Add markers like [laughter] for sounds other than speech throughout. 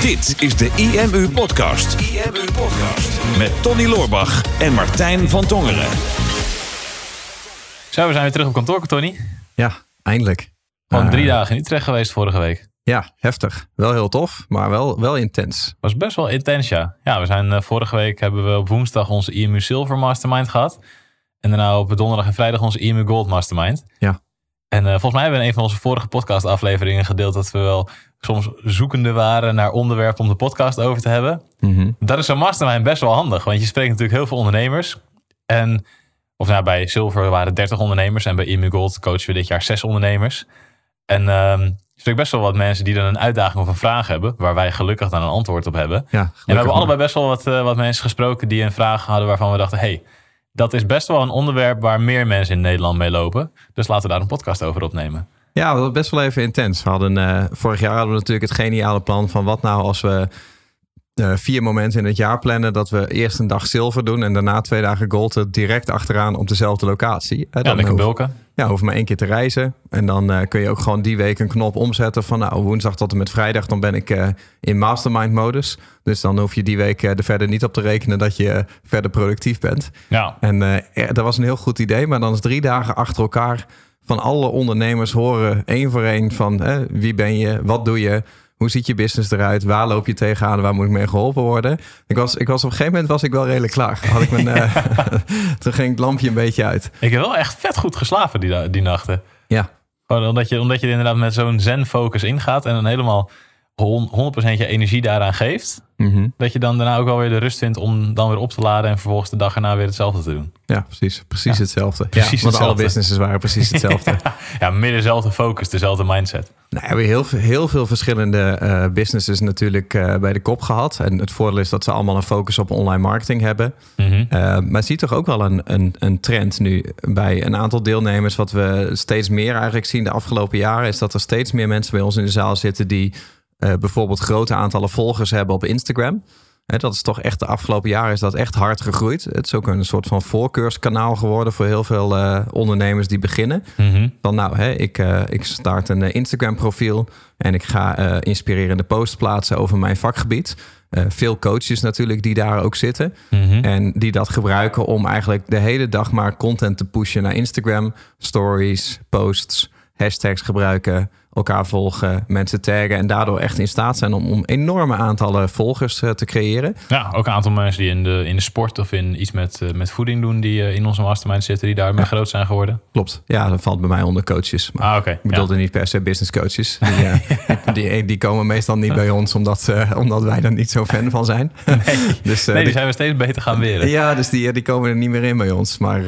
Dit is de IMU Podcast. IMU Podcast. Met Tony Loorbach en Martijn van Tongeren. Zo, we zijn weer terug op kantoor, Tony. Ja, eindelijk. Gewoon Uh, drie dagen in Utrecht geweest vorige week. Ja, heftig. Wel heel tof, maar wel, wel intens. Was best wel intens, ja. Ja, we zijn eh, vorige week hebben we op woensdag onze IMU Silver Mastermind gehad. En daarna op donderdag en vrijdag onze IMU Gold Mastermind. Ja. En eh, volgens mij hebben we in een van onze vorige podcast-afleveringen gedeeld dat we wel soms zoekende waren naar onderwerpen om de podcast over te hebben. Mhm. Dat is zo'n mastermind best wel handig, want je spreekt natuurlijk heel veel ondernemers. En, of nou, bij Silver waren 30 ondernemers en bij IMU Gold coachen we dit jaar zes ondernemers. En ehm je spreekt best wel wat mensen die dan een uitdaging of een vraag hebben, waar wij gelukkig dan een antwoord op hebben. Ja, En we hebben allebei best wel wat, eh, wat mensen gesproken die een vraag hadden waarvan we dachten, hey, dat is best wel een onderwerp waar meer mensen in Nederland mee lopen. Dus laten we daar een podcast over opnemen. Ja, dat was best wel even intens. We hadden, eh, vorig jaar hadden we natuurlijk het geniale plan van wat nou als we eh, vier momenten in het jaar plannen. Dat we eerst een dag zilver doen en daarna twee dagen gold direct achteraan op dezelfde locatie. Ja, dan lekker hoef- bulken. Ja, hoef maar één keer te reizen. En dan eh, kun je ook gewoon die week een knop omzetten van nou, woensdag tot en met vrijdag, dan ben ik in mastermind modus. Dus dan hoef je die week er verder niet op te rekenen dat je verder productief bent. Ja, En ja, dat was een heel goed idee, maar dan is drie dagen achter elkaar van alle ondernemers horen één voor één van wie ben je, wat doe je, hoe ziet je business eruit, waar loop je tegenaan, waar moet ik mee geholpen worden. Ik was, ik was op een gegeven moment was ik wel redelijk klaar. Had ik mijn, eh, [laughs] [laughs] toen ging het lampje een beetje uit. ik heb wel echt vet goed geslapen die, die nachten. Ja, Gewoon omdat je, omdat je er inderdaad met zo'n zen-focus ingaat en dan helemaal hon- 100% je energie daaraan geeft. Mhm. Dat je dan daarna ook wel weer de rust vindt om dan weer op te laden en vervolgens de dag erna weer hetzelfde te doen. ja precies. Precies Ja, hetzelfde. precies ja, want alle businesses waren precies [laughs] hetzelfde. Ja, meer dezelfde focus, dezelfde mindset. Nou, we hebben heel, veel- heel veel verschillende eh, businesses natuurlijk eh, bij de kop gehad. En het voordeel is dat ze allemaal een focus op online marketing hebben. Mhm. Uh, maar je ziet toch ook wel een, een, een trend nu bij een aantal deelnemers. Wat we steeds meer eigenlijk zien de afgelopen jaren. Is dat er steeds meer mensen bij ons in de zaal zitten die eh, bijvoorbeeld grote aantallen volgers hebben op Instagram. Dat is toch echt de afgelopen jaren is dat echt hard gegroeid. Het is ook een soort van voorkeurskanaal geworden voor heel veel eh, ondernemers die beginnen. Mhm. Van nou, hè, ik, eh, ik start een Instagram profiel en ik ga inspirerende posts plaatsen over mijn vakgebied. Veel coaches natuurlijk die daar ook zitten. Mhm. En die dat gebruiken om eigenlijk de hele dag maar content te pushen naar Instagram. Stories, posts, hashtags gebruiken, elkaar volgen, mensen taggen. En daardoor echt in staat zijn om, om enorme aantallen volgers eh, te creëren. Ja, ook een aantal mensen die in de, in de sport of in iets met, eh, met voeding doen, die eh, in onze mastermind zitten, die daarmee groot zijn geworden. Klopt. Ja, dat valt bij mij onder coaches. Maar Ah, oké. ik bedoelde niet per se business coaches. [laughs] Die, eh, die, die komen meestal niet bij ons omdat, omdat wij er niet zo fan van zijn. Nee, [laughs] dus, nee die die- zijn we steeds beter gaan weren. Ja, dus die, die komen er niet meer in bij ons. Maar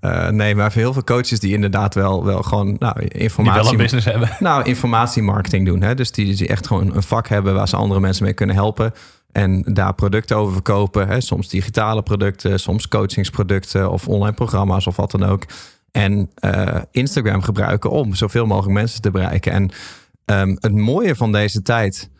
eh, nee, maar heel veel coaches die inderdaad wel, wel gewoon nou, Die informatie... wel een business hebben. [laughs] Nou, informatiemarketing doen. Hè? Dus die, die echt gewoon een vak hebben waar ze andere mensen mee kunnen helpen. En daar producten over verkopen. Hè? Soms digitale producten, soms coachingsproducten of online programma's of wat dan ook. En eh, Instagram gebruiken om zoveel mogelijk mensen te bereiken. En ehm, het mooie van deze tijd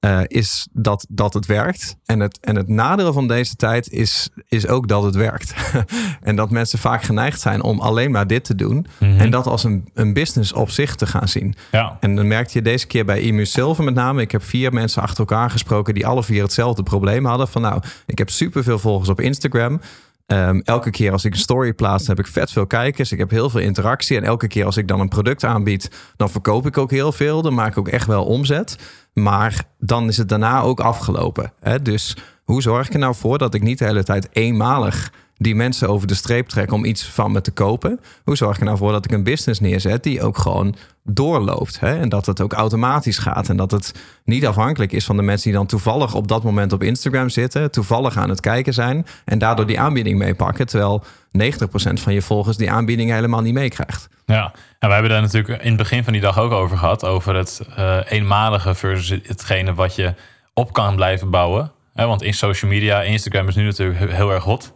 eh, is dat, dat het werkt. En het, en het nadeel van deze tijd is, is ook dat het werkt. [laughs] en dat mensen vaak geneigd zijn om alleen maar dit te doen. Mhm. En dat als een, een business op zich te gaan zien. Ja. En dan merkte je deze keer bij Imu Silver met name. Ik heb vier mensen achter elkaar gesproken die alle vier hetzelfde probleem hadden. Van nou, ik heb superveel volgers op Instagram. Ehm, elke keer als ik een story plaats, heb ik vet veel kijkers. Ik heb heel veel interactie. En elke keer als ik dan een product aanbied, dan verkoop ik ook heel veel. Dan maak ik ook echt wel omzet. Maar dan is het daarna ook afgelopen. Hè? Dus hoe zorg ik er nou voor dat ik niet de hele tijd eenmalig die mensen over de streep trek om iets van me te kopen? Hoe zorg ik er nou voor dat ik een business neerzet die ook gewoon doorloopt? Hè? En dat het ook automatisch gaat. En dat het niet afhankelijk is van de mensen die dan toevallig op dat moment op Instagram zitten, toevallig aan het kijken zijn en daardoor die aanbieding meepakken. Terwijl 90% van je volgers die aanbieding helemaal niet meekrijgt. Ja, en we hebben daar natuurlijk in het begin van die dag ook over gehad. Over het eh, eenmalige versus hetgene wat je op kan blijven bouwen. Hè, want in social media, Instagram is nu natuurlijk he- heel erg hot.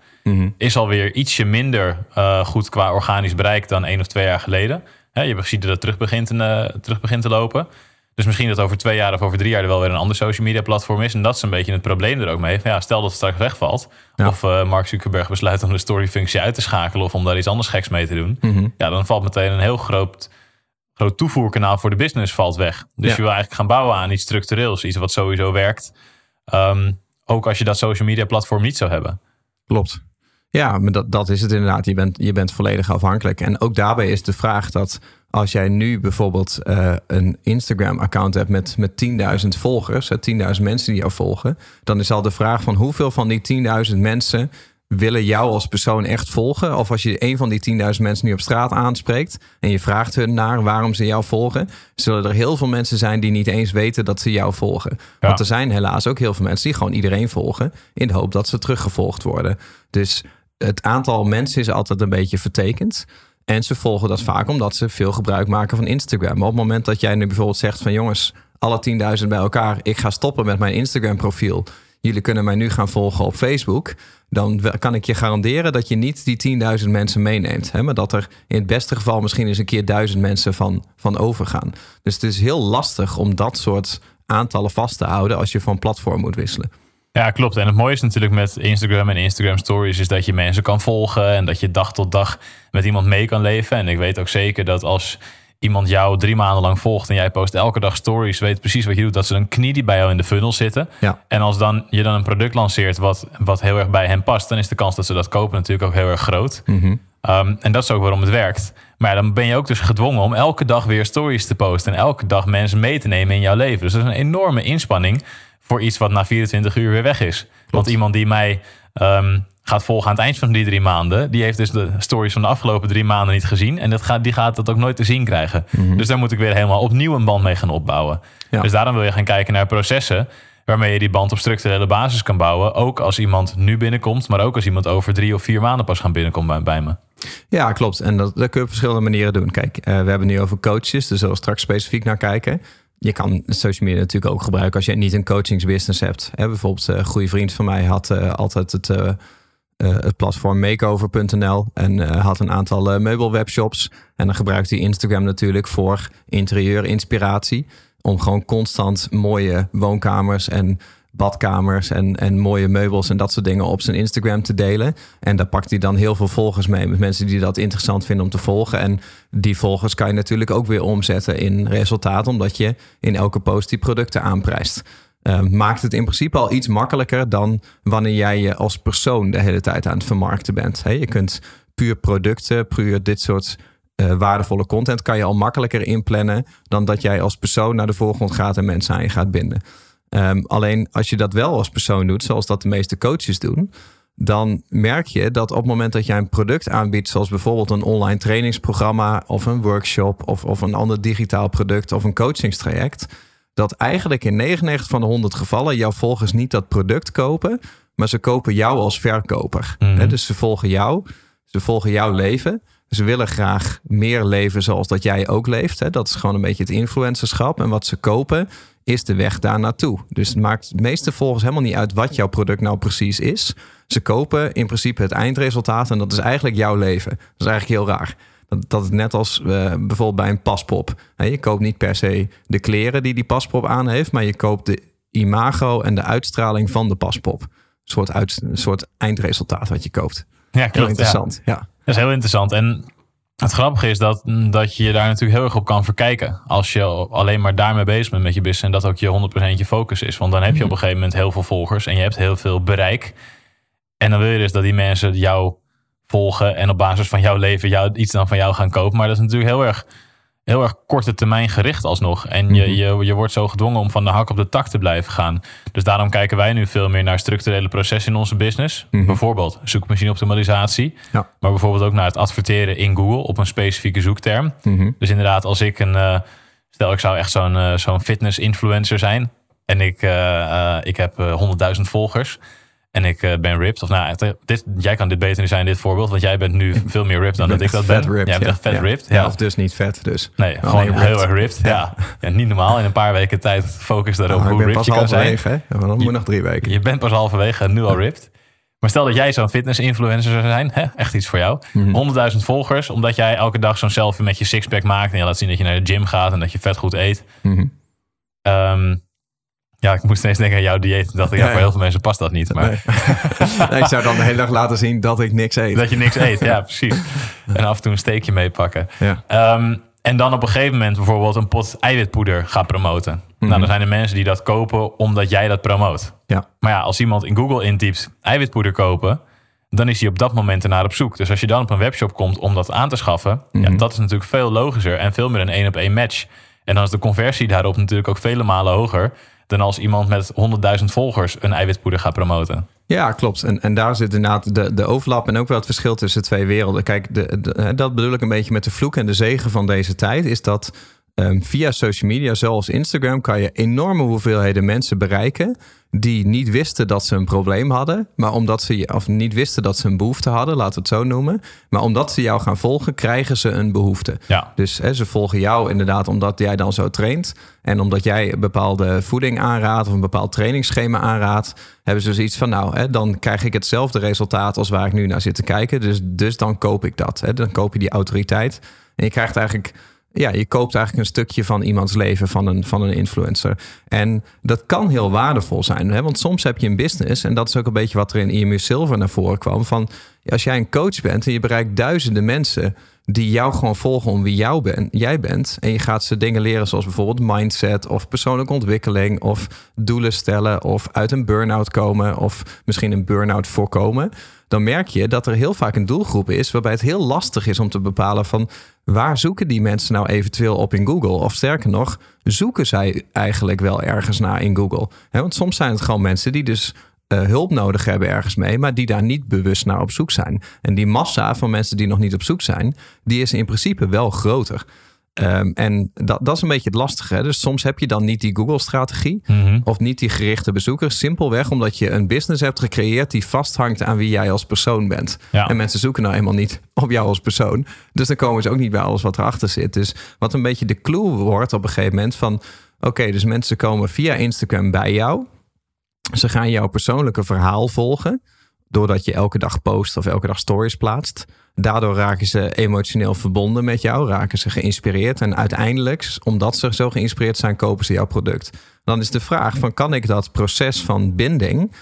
Is alweer ietsje minder eh, goed qua organisch bereik dan één of twee jaar geleden. Hè, je ziet dat het terug begint, te, eh, terug begint te lopen. Dus misschien dat over twee jaar of over drie jaar er wel weer een ander social media platform is. En dat is een beetje het probleem er ook mee. Ja, stel dat het straks wegvalt. Ja. Of eh, Mark Zuckerberg besluit om de story functie uit te schakelen. Of om daar iets anders geks mee te doen. Ja, dan valt meteen een heel groot, groot toevoerkanaal voor de business valt weg. Dus Ja. je wil eigenlijk gaan bouwen aan iets structureels, iets wat sowieso werkt. Ehm, ook als je dat social media platform niet zou hebben. Klopt. Ja, maar dat, dat is het inderdaad. Je bent, je bent volledig afhankelijk. En ook daarbij is de vraag dat als jij nu bijvoorbeeld eh, een Instagram-account hebt met, met 10.000 volgers, hè, 10.000 mensen die jou volgen, dan is al de vraag van hoeveel van die 10.000 mensen willen jou als persoon echt volgen? Of als je een van die 10.000 mensen nu op straat aanspreekt en je vraagt hun naar waarom ze jou volgen, zullen er heel veel mensen zijn die niet eens weten dat ze jou volgen. Ja. Want er zijn helaas ook heel veel mensen die gewoon iedereen volgen in de hoop dat ze teruggevolgd worden. Dus het aantal mensen is altijd een beetje vertekend. En ze volgen dat vaak omdat ze veel gebruik maken van Instagram. Maar op het moment dat jij nu bijvoorbeeld zegt van jongens, alle 10.000 bij elkaar, ik ga stoppen met mijn Instagram profiel. Jullie kunnen mij nu gaan volgen op Facebook. Dan kan ik je garanderen dat je niet die 10.000 mensen meeneemt. Hè? Maar dat er in het beste geval misschien eens een keer duizend mensen van, van overgaan. Dus het is heel lastig om dat soort aantallen vast te houden als je van platform moet wisselen. Ja, klopt. En het mooie is natuurlijk met Instagram en Instagram Stories is dat je mensen kan volgen en dat je dag tot dag met iemand mee kan leven. En ik weet ook zeker dat als iemand jou drie maanden lang volgt en jij post elke dag stories, weet precies wat je doet, dat ze een knie die bij jou in de funnel zitten. Ja. En als dan je dan een product lanceert wat, wat heel erg bij hen past, dan is de kans dat ze dat kopen natuurlijk ook heel erg groot. Um, en dat is ook waarom het werkt. Maar dan ben je ook dus gedwongen om elke dag weer stories te posten en elke dag mensen mee te nemen in jouw leven. Dus dat is een enorme inspanning voor iets wat na 24 uur weer weg is. Want iemand die mij um, gaat volgen aan het eind van die drie maanden, die heeft dus de stories van de afgelopen drie maanden niet gezien. En dat gaat, die gaat dat ook nooit te zien krijgen. Dus daar moet ik weer helemaal opnieuw een band mee gaan opbouwen. Ja. Dus daarom wil je gaan kijken naar processen waarmee je die band op structurele basis kan bouwen. Ook als iemand nu binnenkomt, maar ook als iemand over drie of vier maanden pas gaan binnenkomen bij, me. Ja, klopt. En dat, dat kun je op verschillende manieren doen. Kijk, uh, we hebben nu over coaches, dus daar zullen we straks specifiek naar kijken. Je kan social media natuurlijk ook gebruiken als je niet een coachingsbusiness hebt. Bijvoorbeeld uh, een goede vriend van mij had uh, altijd het, uh, het platform makeover.nl en had een aantal meubelwebshops. En dan gebruikt hij Instagram natuurlijk voor interieurinspiratie. Om gewoon constant mooie woonkamers en badkamers en, en mooie meubels en dat soort dingen op zijn Instagram te delen. En daar pakt hij dan heel veel volgers mee met mensen die dat interessant vinden om te volgen. En die volgers kan je natuurlijk ook weer omzetten in resultaat, omdat je in elke post die producten aanprijst. Uh, maakt het in principe al iets makkelijker dan wanneer jij je als persoon de hele tijd aan het vermarkten bent. He, je kunt puur producten, puur dit soort uh, waardevolle content kan je al makkelijker inplannen dan dat jij als persoon naar de voorgrond gaat en mensen aan je gaat binden. Um, alleen als je dat wel als persoon doet, zoals dat de meeste coaches doen, dan merk je dat op het moment dat jij een product aanbiedt, zoals bijvoorbeeld een online trainingsprogramma of een workshop of, of een ander digitaal product of een coachingstraject, dat eigenlijk in 99 van de 100 gevallen jouw volgers niet dat product kopen, maar ze kopen jou als verkoper. Mhm. He, dus ze volgen jou, ze volgen jouw leven. Ze willen graag meer leven zoals dat jij ook leeft. Hè? Dat is gewoon een beetje het influencerschap. En wat ze kopen is de weg daar naartoe. Dus het maakt de meeste volgers helemaal niet uit wat jouw product nou precies is. Ze kopen in principe het eindresultaat en dat is eigenlijk jouw leven. Dat is eigenlijk heel raar. Dat, dat het net als uh, bijvoorbeeld bij een paspop. Hè? Je koopt niet per se de kleren die die paspop aan heeft, maar je koopt de imago en de uitstraling van de paspop. Een soort, uit, een soort eindresultaat wat je koopt. Ja, klopt. Heel interessant. Ja. ja. Dat is heel interessant. En het grappige is dat, dat je daar natuurlijk heel erg op kan verkijken. Als je alleen maar daarmee bezig bent met je business. En dat ook je 100% je focus is. Want dan heb je op een gegeven moment heel veel volgers. En je hebt heel veel bereik. En dan wil je dus dat die mensen jou volgen. En op basis van jouw leven jou, iets dan van jou gaan kopen. Maar dat is natuurlijk heel erg, heel erg korte termijn gericht alsnog. En je, je, je wordt zo gedwongen om van de hak op de tak te blijven gaan. Dus daarom kijken wij nu veel meer naar structurele processen in onze business. Mhm. Bijvoorbeeld zoekmachine optimalisatie. Ja. Maar bijvoorbeeld ook naar het adverteren in Google op een specifieke zoekterm. Mhm. Dus inderdaad, als ik een. Uh, stel, ik zou echt zo'n uh, zo'n fitness influencer zijn. En ik, uh, ik heb 100.000 volgers. En ik ben ripped. Of nou, dit, jij kan dit beter zijn, dit voorbeeld. Want jij bent nu veel meer ripped dan dat ik dat ben. Ripped, jij bent ja. echt vet ja. ripped. Ja. Of dus niet vet. Dus. Nee, Maar gewoon heel ripped. erg ripped. Ja. Ja. niet normaal. In een paar weken tijd focus daarop Nou, ik hoe ripped je kan zijn. hè? Dan moet nog drie weken. Je bent pas halverwege en nu al ripped. Maar stel dat jij zo'n fitness-influencer zou zijn, hè? echt iets voor jou. Mhm. 100.000 volgers, omdat jij elke dag zo'n selfie met je sixpack maakt. En je laat zien dat je naar de gym gaat en dat je vet goed eet. Ehm, ja, ik moest ineens denken aan jouw dieet. Ik dacht, ja, Ja, ja. voor heel veel mensen past dat niet. Maar Nee. [laughs] Nee, ik zou dan de hele dag laten zien dat ik niks eet. dat je niks eet, ja, precies. En af en toe een steekje meepakken. Ja. Ehm, En dan op een gegeven moment bijvoorbeeld een pot eiwitpoeder gaat promoten. Nou, dan zijn er mensen die dat kopen omdat jij dat promoot. Ja. Maar ja, als iemand in Google intypt eiwitpoeder kopen, dan is hij op dat moment ernaar op zoek. Dus als je dan op een webshop komt om dat aan te schaffen, ja, dat is natuurlijk veel logischer en veel meer een één op één match. En dan is de conversie daarop natuurlijk ook vele malen hoger dan als iemand met 100.000 volgers een eiwitpoeder gaat promoten. Ja, klopt. En, en daar zit inderdaad de, de overlap en ook wel het verschil tussen twee werelden. Kijk, de, dat bedoel ik een beetje met de vloek en de zegen van deze tijd. Is dat ehm, via social media, zoals Instagram, kan je enorme hoeveelheden mensen bereiken. die niet wisten dat ze een probleem hadden. maar omdat ze of niet wisten dat ze een behoefte hadden, laten we het zo noemen. Maar omdat ze jou gaan volgen, krijgen ze een behoefte. Ja. Dus hè, ze volgen jou inderdaad omdat jij dan zo traint. En omdat jij een bepaalde voeding aanraadt of een bepaald trainingsschema aanraadt, hebben ze zoiets van, nou, hè, dan krijg ik hetzelfde resultaat als waar ik nu naar zit te kijken. Dus, dus dan koop ik dat. Hè. Dan koop je die autoriteit. En je krijgt eigenlijk, ja, je koopt eigenlijk een stukje van iemands leven, van een, van een influencer. En dat kan heel waardevol zijn. Hè? Want soms heb je een business, en dat is ook een beetje wat er in IMU Silver naar voren kwam. Van als jij een coach bent en je bereikt duizenden mensen die jou gewoon volgen om wie jou ben, jij bent. En je gaat ze dingen leren zoals bijvoorbeeld mindset of persoonlijke ontwikkeling of doelen stellen of uit een burn-out komen of misschien een burn-out voorkomen. Dan merk je dat er heel vaak een doelgroep is waarbij het heel lastig is om te bepalen van waar zoeken die mensen nou eventueel op in Google? Of sterker nog, zoeken zij eigenlijk wel ergens naar in Google? Want soms zijn het gewoon mensen die dus eh, hulp nodig hebben ergens mee, maar die daar niet bewust naar op zoek zijn. En die massa van mensen die nog niet op zoek zijn, die is in principe wel groter. Ehm, en dat, dat is een beetje het lastige. Hè? Dus soms heb je dan niet die Google-strategie of niet die gerichte bezoekers. Simpelweg omdat je een business hebt gecreëerd die vasthangt aan wie jij als persoon bent. Ja. En mensen zoeken nou eenmaal niet op jou als persoon. Dus dan komen ze ook niet bij alles wat erachter zit. Dus wat een beetje de clue wordt op een gegeven moment van... oké, dus mensen komen via Instagram bij jou. Ze gaan jouw persoonlijke verhaal volgen. Doordat je elke dag post of elke dag stories plaatst. Daardoor raken ze emotioneel verbonden met jou. Raken ze geïnspireerd. En uiteindelijk, omdat ze zo geïnspireerd zijn, kopen ze jouw product. Dan is de vraag van kan ik dat proces van binding...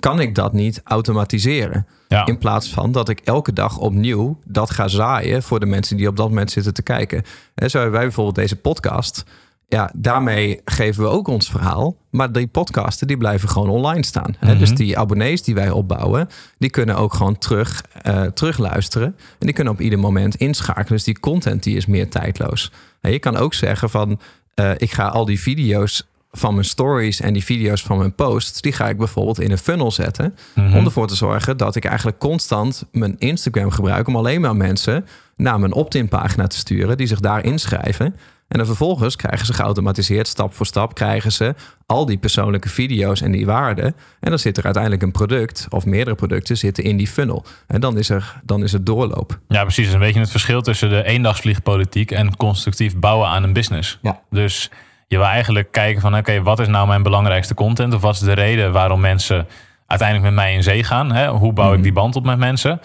kan ik dat niet automatiseren? Ja. In plaats van dat ik elke dag opnieuw dat ga zaaien... voor de mensen die op dat moment zitten te kijken. En zo hebben wij bijvoorbeeld deze podcast... Ja, daarmee geven we ook ons verhaal. Maar die podcasten die blijven gewoon online staan. Hè? Dus die abonnees die wij opbouwen, die kunnen ook gewoon terug, eh, terugluisteren. En die kunnen op ieder moment inschakelen. Dus die content die is meer tijdloos. En je kan ook zeggen van, eh, ik ga al die video's van mijn stories en die video's van mijn posts, die ga ik bijvoorbeeld in een funnel zetten. Om ervoor te zorgen dat ik eigenlijk constant mijn Instagram gebruik om alleen maar mensen naar mijn opt-in pagina te sturen, die zich daar inschrijven. En dan vervolgens krijgen ze geautomatiseerd, stap voor stap, krijgen ze al die persoonlijke video's en die waarden. En dan zit er uiteindelijk een product of meerdere producten zitten in die funnel. En dan is er, dan is het doorloop. Ja, precies. Een beetje het verschil tussen de eendagsvliegpolitiek en constructief bouwen aan een business. Ja. Dus je wil eigenlijk kijken van oké, wat is nou mijn belangrijkste content? Of wat is de reden waarom mensen uiteindelijk met mij in zee gaan? Hè? Hoe bouw ik die band op met mensen?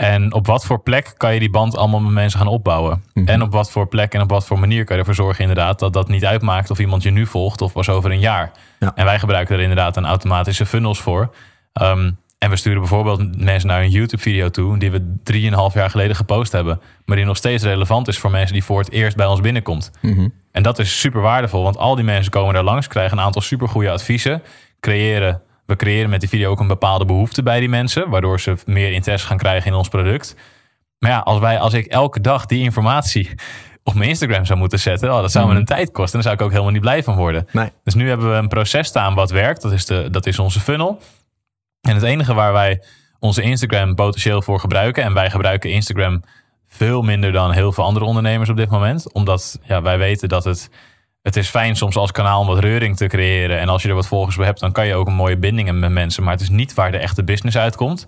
En op wat voor plek kan je die band allemaal met mensen gaan opbouwen? En op wat voor plek en op wat voor manier kan je ervoor zorgen inderdaad dat dat niet uitmaakt of iemand je nu volgt of pas over een jaar. Ja. En wij gebruiken er inderdaad een automatische funnels voor. Ehm, en we sturen bijvoorbeeld mensen naar een YouTube-video toe die we drieënhalf jaar geleden gepost hebben, maar die nog steeds relevant is voor mensen die voor het eerst bij ons binnenkomt. En dat is super waardevol, want al die mensen komen daar langs, krijgen een aantal super goede adviezen, creëren, we creëren met die video ook een bepaalde behoefte bij die mensen, waardoor ze meer interesse gaan krijgen in ons product. Maar ja, als, wij, als ik elke dag die informatie [laughs] op mijn Instagram zou moeten zetten, oh, dat zou me een tijd kosten. En daar zou ik ook helemaal niet blij van worden. Nee. Dus nu hebben we een proces staan wat werkt. Dat is, de, dat is onze funnel. En het enige waar wij onze Instagram potentieel voor gebruiken. En wij gebruiken Instagram veel minder dan heel veel andere ondernemers op dit moment. Omdat ja, wij weten dat het. Het is fijn soms als kanaal om wat reuring te creëren. En als je er wat volgers bij hebt, dan kan je ook een mooie binding hebben met mensen. Maar het is niet waar de echte business uitkomt.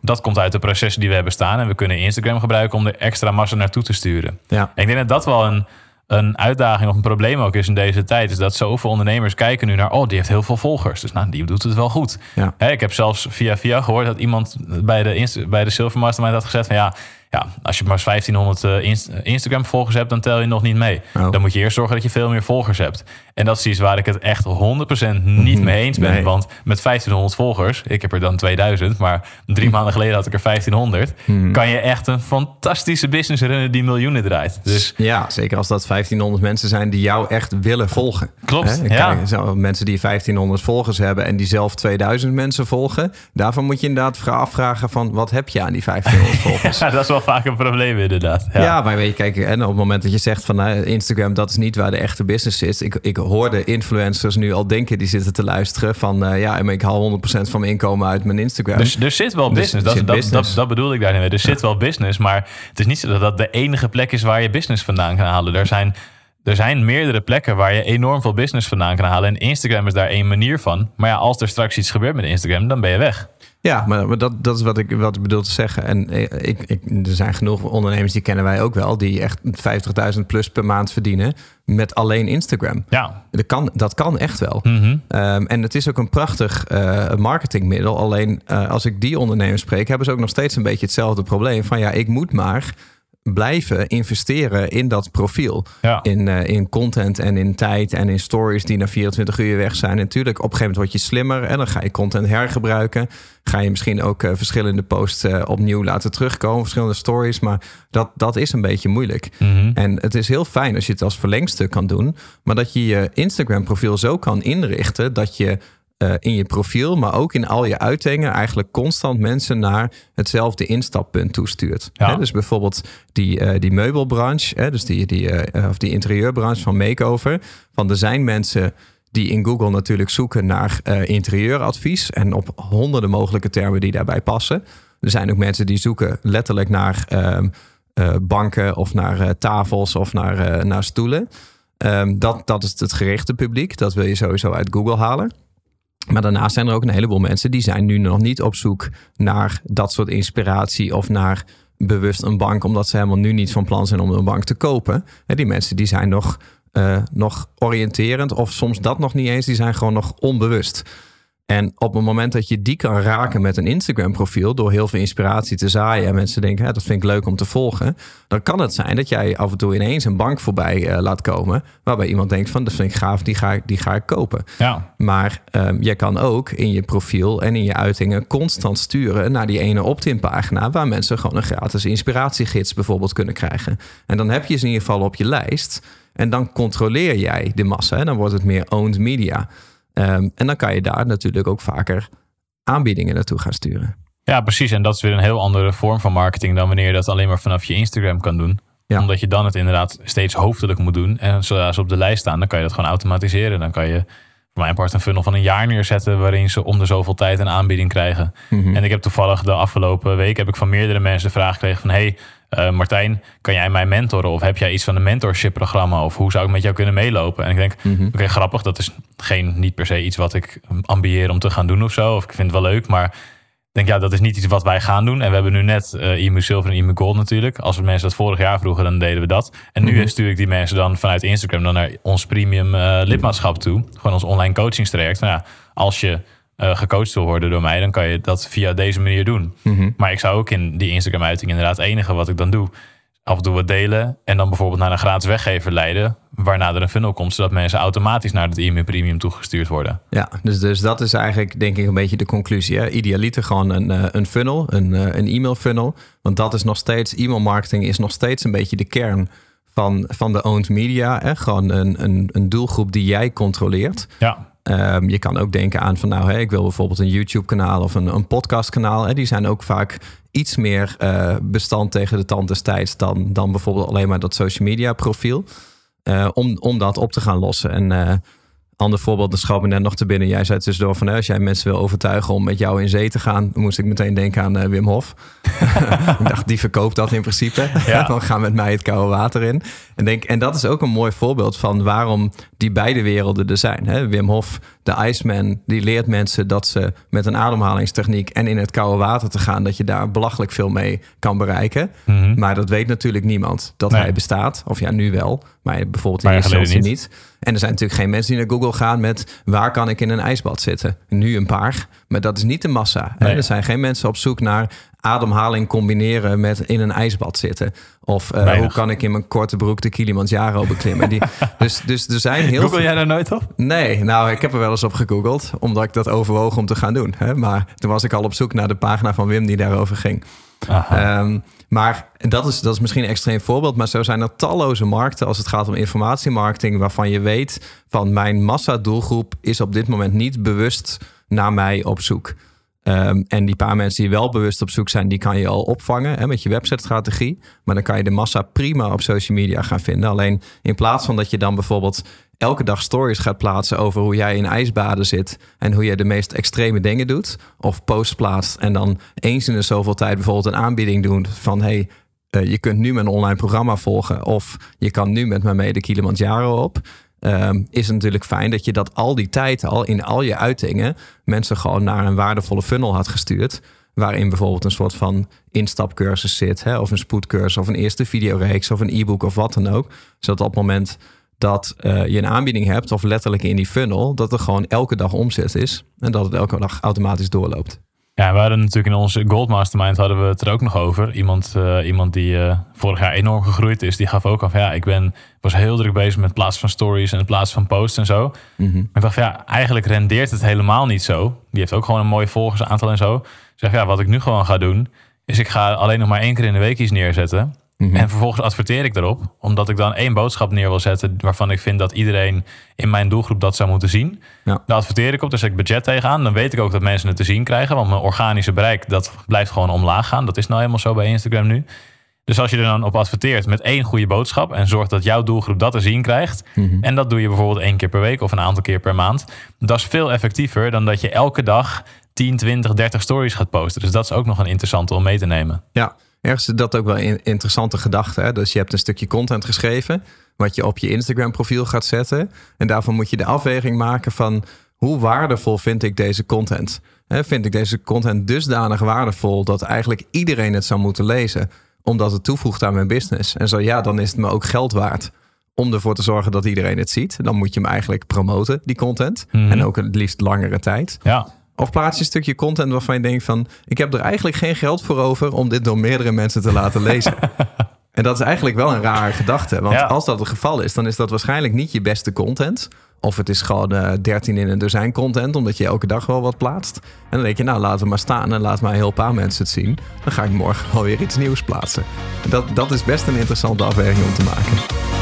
Dat komt uit de processen die we hebben staan. En we kunnen Instagram gebruiken om er extra massa naartoe te sturen. Ja. En ik denk dat dat wel een, een uitdaging of een probleem ook is in deze tijd. Is dat zoveel ondernemers kijken nu naar, oh, die heeft heel veel volgers. Dus nou, die doet het wel goed. Ja. Hè, ik heb zelfs via via gehoord dat iemand bij de, bij de Silver Mastermind had gezegd van ja, ja, als je maar 1500 eh, Inst- Instagram volgers hebt, dan tel je nog niet mee. Oh. Dan moet je eerst zorgen dat je veel meer volgers hebt. En dat is iets waar ik het echt 100% niet mee eens ben. Nee. Want met 1500 volgers, ik heb er dan 2000, maar drie maanden geleden had ik er 1500. Kan je echt een fantastische business runnen die miljoenen draait. Dus Ja, zeker als dat 1500 mensen zijn die jou echt willen volgen. Klopt, Hè? ja. Kijk, mensen die 1500 volgers hebben en die zelf 2000 mensen volgen. Daarvan moet je inderdaad vra- afvragen van wat heb je aan die 1500 [laughs] volgers? ja, dat is wel vaak een probleem inderdaad. Ja. maar weet je, kijk, en op het moment dat je zegt van nou, Instagram, dat is niet waar de echte business zit. Ik, ik hoorde influencers nu al denken, die zitten te luisteren van eh, ja, maar ik haal 100% van mijn inkomen uit mijn Instagram. Dus er zit wel Dus business. Dat, dat, business. Dat, dat bedoel ik daar niet mee. Er zit wel business, maar het is niet zo dat dat de enige plek is waar je business vandaan kan halen. Er zijn, er zijn meerdere plekken waar je enorm veel business vandaan kan halen. En Instagram is daar één manier van. Maar ja, als er straks iets gebeurt met Instagram, dan ben je weg. Ja, maar, maar dat, dat is wat ik, wat ik bedoel te zeggen. En eh, ik, ik, er zijn genoeg ondernemers, die kennen wij ook wel, die echt 50.000 plus per maand verdienen met alleen Instagram. Ja. Dat kan, dat kan echt wel. Mhm. Ehm, en het is ook een prachtig eh, marketingmiddel. Alleen eh, als ik die ondernemers spreek, hebben ze ook nog steeds een beetje hetzelfde probleem. Van ja, ik moet maar blijven investeren in dat profiel. Ja. In, eh, in content en in tijd en in stories die na 24 uur weg zijn. En natuurlijk, op een gegeven moment word je slimmer en dan ga je content hergebruiken. Ga je misschien ook eh, verschillende posts eh, opnieuw laten terugkomen, verschillende stories. Maar dat, dat is een beetje moeilijk. Mhm. En het is heel fijn als je het als verlengstuk kan doen. Maar dat je je Instagram profiel zo kan inrichten dat je eh, in je profiel, maar ook in al je uitingen, eigenlijk constant mensen naar hetzelfde instappunt toestuurt. Ja. Hè, dus bijvoorbeeld die, eh, die meubelbranche, hè, dus die, die, eh, of die interieurbranche van Makeover. Van er zijn mensen die in Google natuurlijk zoeken naar interieuradvies en op honderden mogelijke termen die daarbij passen. Er zijn ook mensen die zoeken letterlijk naar ehm, eh, banken of naar tafels of naar, naar stoelen. Ehm, dat, dat is het gerichte publiek. Dat wil je sowieso uit Google halen. Maar daarnaast zijn er ook een heleboel mensen die zijn nu nog niet op zoek naar dat soort inspiratie of naar bewust een bank, omdat ze helemaal nu niet van plan zijn om een bank te kopen. En die mensen die zijn nog, eh, nog oriënterend of soms dat nog niet eens, die zijn gewoon nog onbewust. En op het moment dat je die kan raken met een Instagram profiel door heel veel inspiratie te zaaien en mensen denken, hè, dat vind ik leuk om te volgen, dan kan het zijn dat jij af en toe ineens een bank voorbij eh, laat komen waarbij iemand denkt van dat vind ik gaaf, die ga ik, die ga ik kopen. Ja. Maar ehm, je kan ook in je profiel en in je uitingen constant sturen naar die ene opt-in pagina waar mensen gewoon een gratis inspiratiegids bijvoorbeeld kunnen krijgen. En dan heb je ze in ieder geval op je lijst en dan controleer jij de massa. En dan wordt het meer owned media. Ehm, en dan kan je daar natuurlijk ook vaker aanbiedingen naartoe gaan sturen. ja, precies. En dat is weer een heel andere vorm van marketing dan wanneer je dat alleen maar vanaf je Instagram kan doen. Ja. Omdat je dan het inderdaad steeds hoofdelijk moet doen. En zodra ze op de lijst staan, dan kan je dat gewoon automatiseren. Dan kan je voor mijn part een funnel van een jaar neerzetten... waarin ze om de zoveel tijd een aanbieding krijgen. En ik heb toevallig de afgelopen week heb ik van meerdere mensen de vraag gekregen van... hey, eh, Martijn, kan jij mij mentoren? Of heb jij iets van een mentorship programma? Of hoe zou ik met jou kunnen meelopen? En ik denk, oké, grappig. Dat is geen, niet per se iets wat ik ambieer om te gaan doen of zo. Of ik vind het wel leuk, maar denk, ja, dat is niet iets wat wij gaan doen. En we hebben nu net eh IMU Silver en IMU Gold natuurlijk. Als we mensen dat vorig jaar vroegen, dan deden we dat. En nu stuur ik die mensen dan vanuit Instagram dan naar ons premium eh, lidmaatschap toe. Gewoon ons online coachingstraject. Nou ja, als je eh, gecoacht wil worden door mij, dan kan je dat via deze manier doen. Maar ik zou ook in die Instagram-uiting inderdaad enige wat ik dan doe, af en toe wat delen en dan bijvoorbeeld naar een gratis weggever leiden, waarna er een funnel komt, zodat mensen automatisch naar het IMU Premium toegestuurd worden. Ja, dus, dus dat is eigenlijk denk ik een beetje de conclusie. Hè? Idealiter gewoon een, eh, een funnel, een, eh, een e-mail funnel. Want dat is nog steeds, e-mail marketing is nog steeds een beetje de kern van, van de owned media. Hè? Gewoon een, een, een doelgroep die jij controleert. Ja, Ehm, je kan ook denken aan van nou, hè, ik wil bijvoorbeeld een YouTube-kanaal of een, een podcast-kanaal. Die zijn ook vaak iets meer eh, bestand tegen de tand des tijds dan, dan bijvoorbeeld alleen maar dat social media profiel. Eh, om, om dat op te gaan lossen. En eh ander voorbeeld, dat schoot me net nog te binnen. Jij zei tussendoor van als jij mensen wil overtuigen om met jou in zee te gaan, moest ik meteen denken aan eh, Wim Hof. [laughs] ik dacht, die verkoopt dat in principe. Ja. [laughs] dan gaan met mij het koude water in. En, denk, en dat is ook een mooi voorbeeld van waarom die beide werelden er zijn. Hè? Wim Hof, de Iceman, die leert mensen dat ze met een ademhalingstechniek en in het koude water te gaan, dat je daar belachelijk veel mee kan bereiken. Maar dat weet natuurlijk niemand dat Nee. hij bestaat. Of ja, nu wel, maar bijvoorbeeld in eerste niet. En er zijn natuurlijk geen mensen die naar Google gaan met waar kan ik in een ijsbad zitten? Nu een paar, maar dat is niet de massa. Nee. Er zijn geen mensen op zoek naar ademhaling combineren met in een ijsbad zitten. Of eh, hoe kan ik in mijn korte broek de Kilimanjaro beklimmen? Die, [laughs] dus, dus er zijn heel Google jij daar nooit op? Nee, nou, ik heb er wel eens op gegoogeld, omdat ik dat overwoog om te gaan doen. Hè? Maar toen was ik al op zoek naar de pagina van Wim die daarover ging. Ehm, maar dat is, dat is misschien een extreem voorbeeld, maar zo zijn er talloze markten als het gaat om informatiemarketing, waarvan je weet van mijn massa-doelgroep is op dit moment niet bewust naar mij op zoek. Ehm, en die paar mensen die wel bewust op zoek zijn, die kan je al opvangen hè, met je website-strategie. Maar dan kan je de massa prima op social media gaan vinden. Alleen in plaats van dat je dan bijvoorbeeld elke dag stories gaat plaatsen over hoe jij in ijsbaden zit en hoe je de meest extreme dingen doet, of posts plaatst en dan eens in de zoveel tijd bijvoorbeeld een aanbieding doen van hey, eh, je kunt nu mijn online programma volgen of je kan nu met mij mee de Kilimanjaro op. Ehm, is het natuurlijk fijn dat je dat al die tijd al in al je uitingen mensen gewoon naar een waardevolle funnel had gestuurd. Waarin bijvoorbeeld een soort van instapcursus zit, hè, of een spoedcursus, of een eerste videoreeks, of een e-book of wat dan ook. Zodat op het moment dat eh, je een aanbieding hebt, of letterlijk in die funnel, dat er gewoon elke dag omzet is en dat het elke dag automatisch doorloopt. Ja, we hadden natuurlijk in onze Gold Mastermind hadden we het er ook nog over. Iemand, eh, iemand die eh, vorig jaar enorm gegroeid is, die gaf ook af. Ja, ik ben, was heel druk bezig met het plaatsen van stories en het plaatsen van posts en zo. Mhm. Ik dacht, ja, eigenlijk rendeert het helemaal niet zo. Die heeft ook gewoon een mooi volgersaantal en zo. Ik zeg, ja, wat ik nu gewoon ga doen, is ik ga alleen nog maar één keer in de week iets neerzetten. Mhm. En vervolgens adverteer ik erop, omdat ik dan één boodschap neer wil zetten waarvan ik vind dat iedereen in mijn doelgroep dat zou moeten zien. Ja. Daar adverteer ik op, dus zet ik budget tegenaan. Dan weet ik ook dat mensen het te zien krijgen, want mijn organische bereik dat blijft gewoon omlaag gaan. Dat is nou helemaal zo bij Instagram nu. Dus als je er dan op adverteert met één goede boodschap en zorgt dat jouw doelgroep dat te zien krijgt, en dat doe je bijvoorbeeld één keer per week of een aantal keer per maand, dat is veel effectiever dan dat je elke dag 10, 20, 30 stories gaat posten. Dus dat is ook nog een interessante om mee te nemen. Ja, ergens is dat ook wel een interessante gedachte. Hè? Dus je hebt een stukje content geschreven, wat je op je Instagram profiel gaat zetten. En daarvan moet je de afweging maken van hoe waardevol vind ik deze content? Hè, vind ik deze content dusdanig waardevol dat eigenlijk iedereen het zou moeten lezen, omdat het toevoegt aan mijn business? En zo ja, dan is het me ook geld waard om ervoor te zorgen dat iedereen het ziet. Dan moet je hem eigenlijk promoten, die content. Mhm. En ook het liefst langere tijd. Ja, Of plaats je een stukje content waarvan je denkt van... ik heb er eigenlijk geen geld voor over om dit door meerdere mensen te laten [laughs] lezen. en dat is eigenlijk wel een rare gedachte. Want Ja. als dat het geval is, dan is dat waarschijnlijk niet je beste content. Of het is gewoon eh 13 in een dozijn content, omdat je elke dag wel wat plaatst. En dan denk je, nou laat het maar staan en laat maar een heel paar mensen het zien. Dan ga ik morgen [laughs] wel weer iets nieuws plaatsen. Dat, dat is best een interessante afweging om te maken.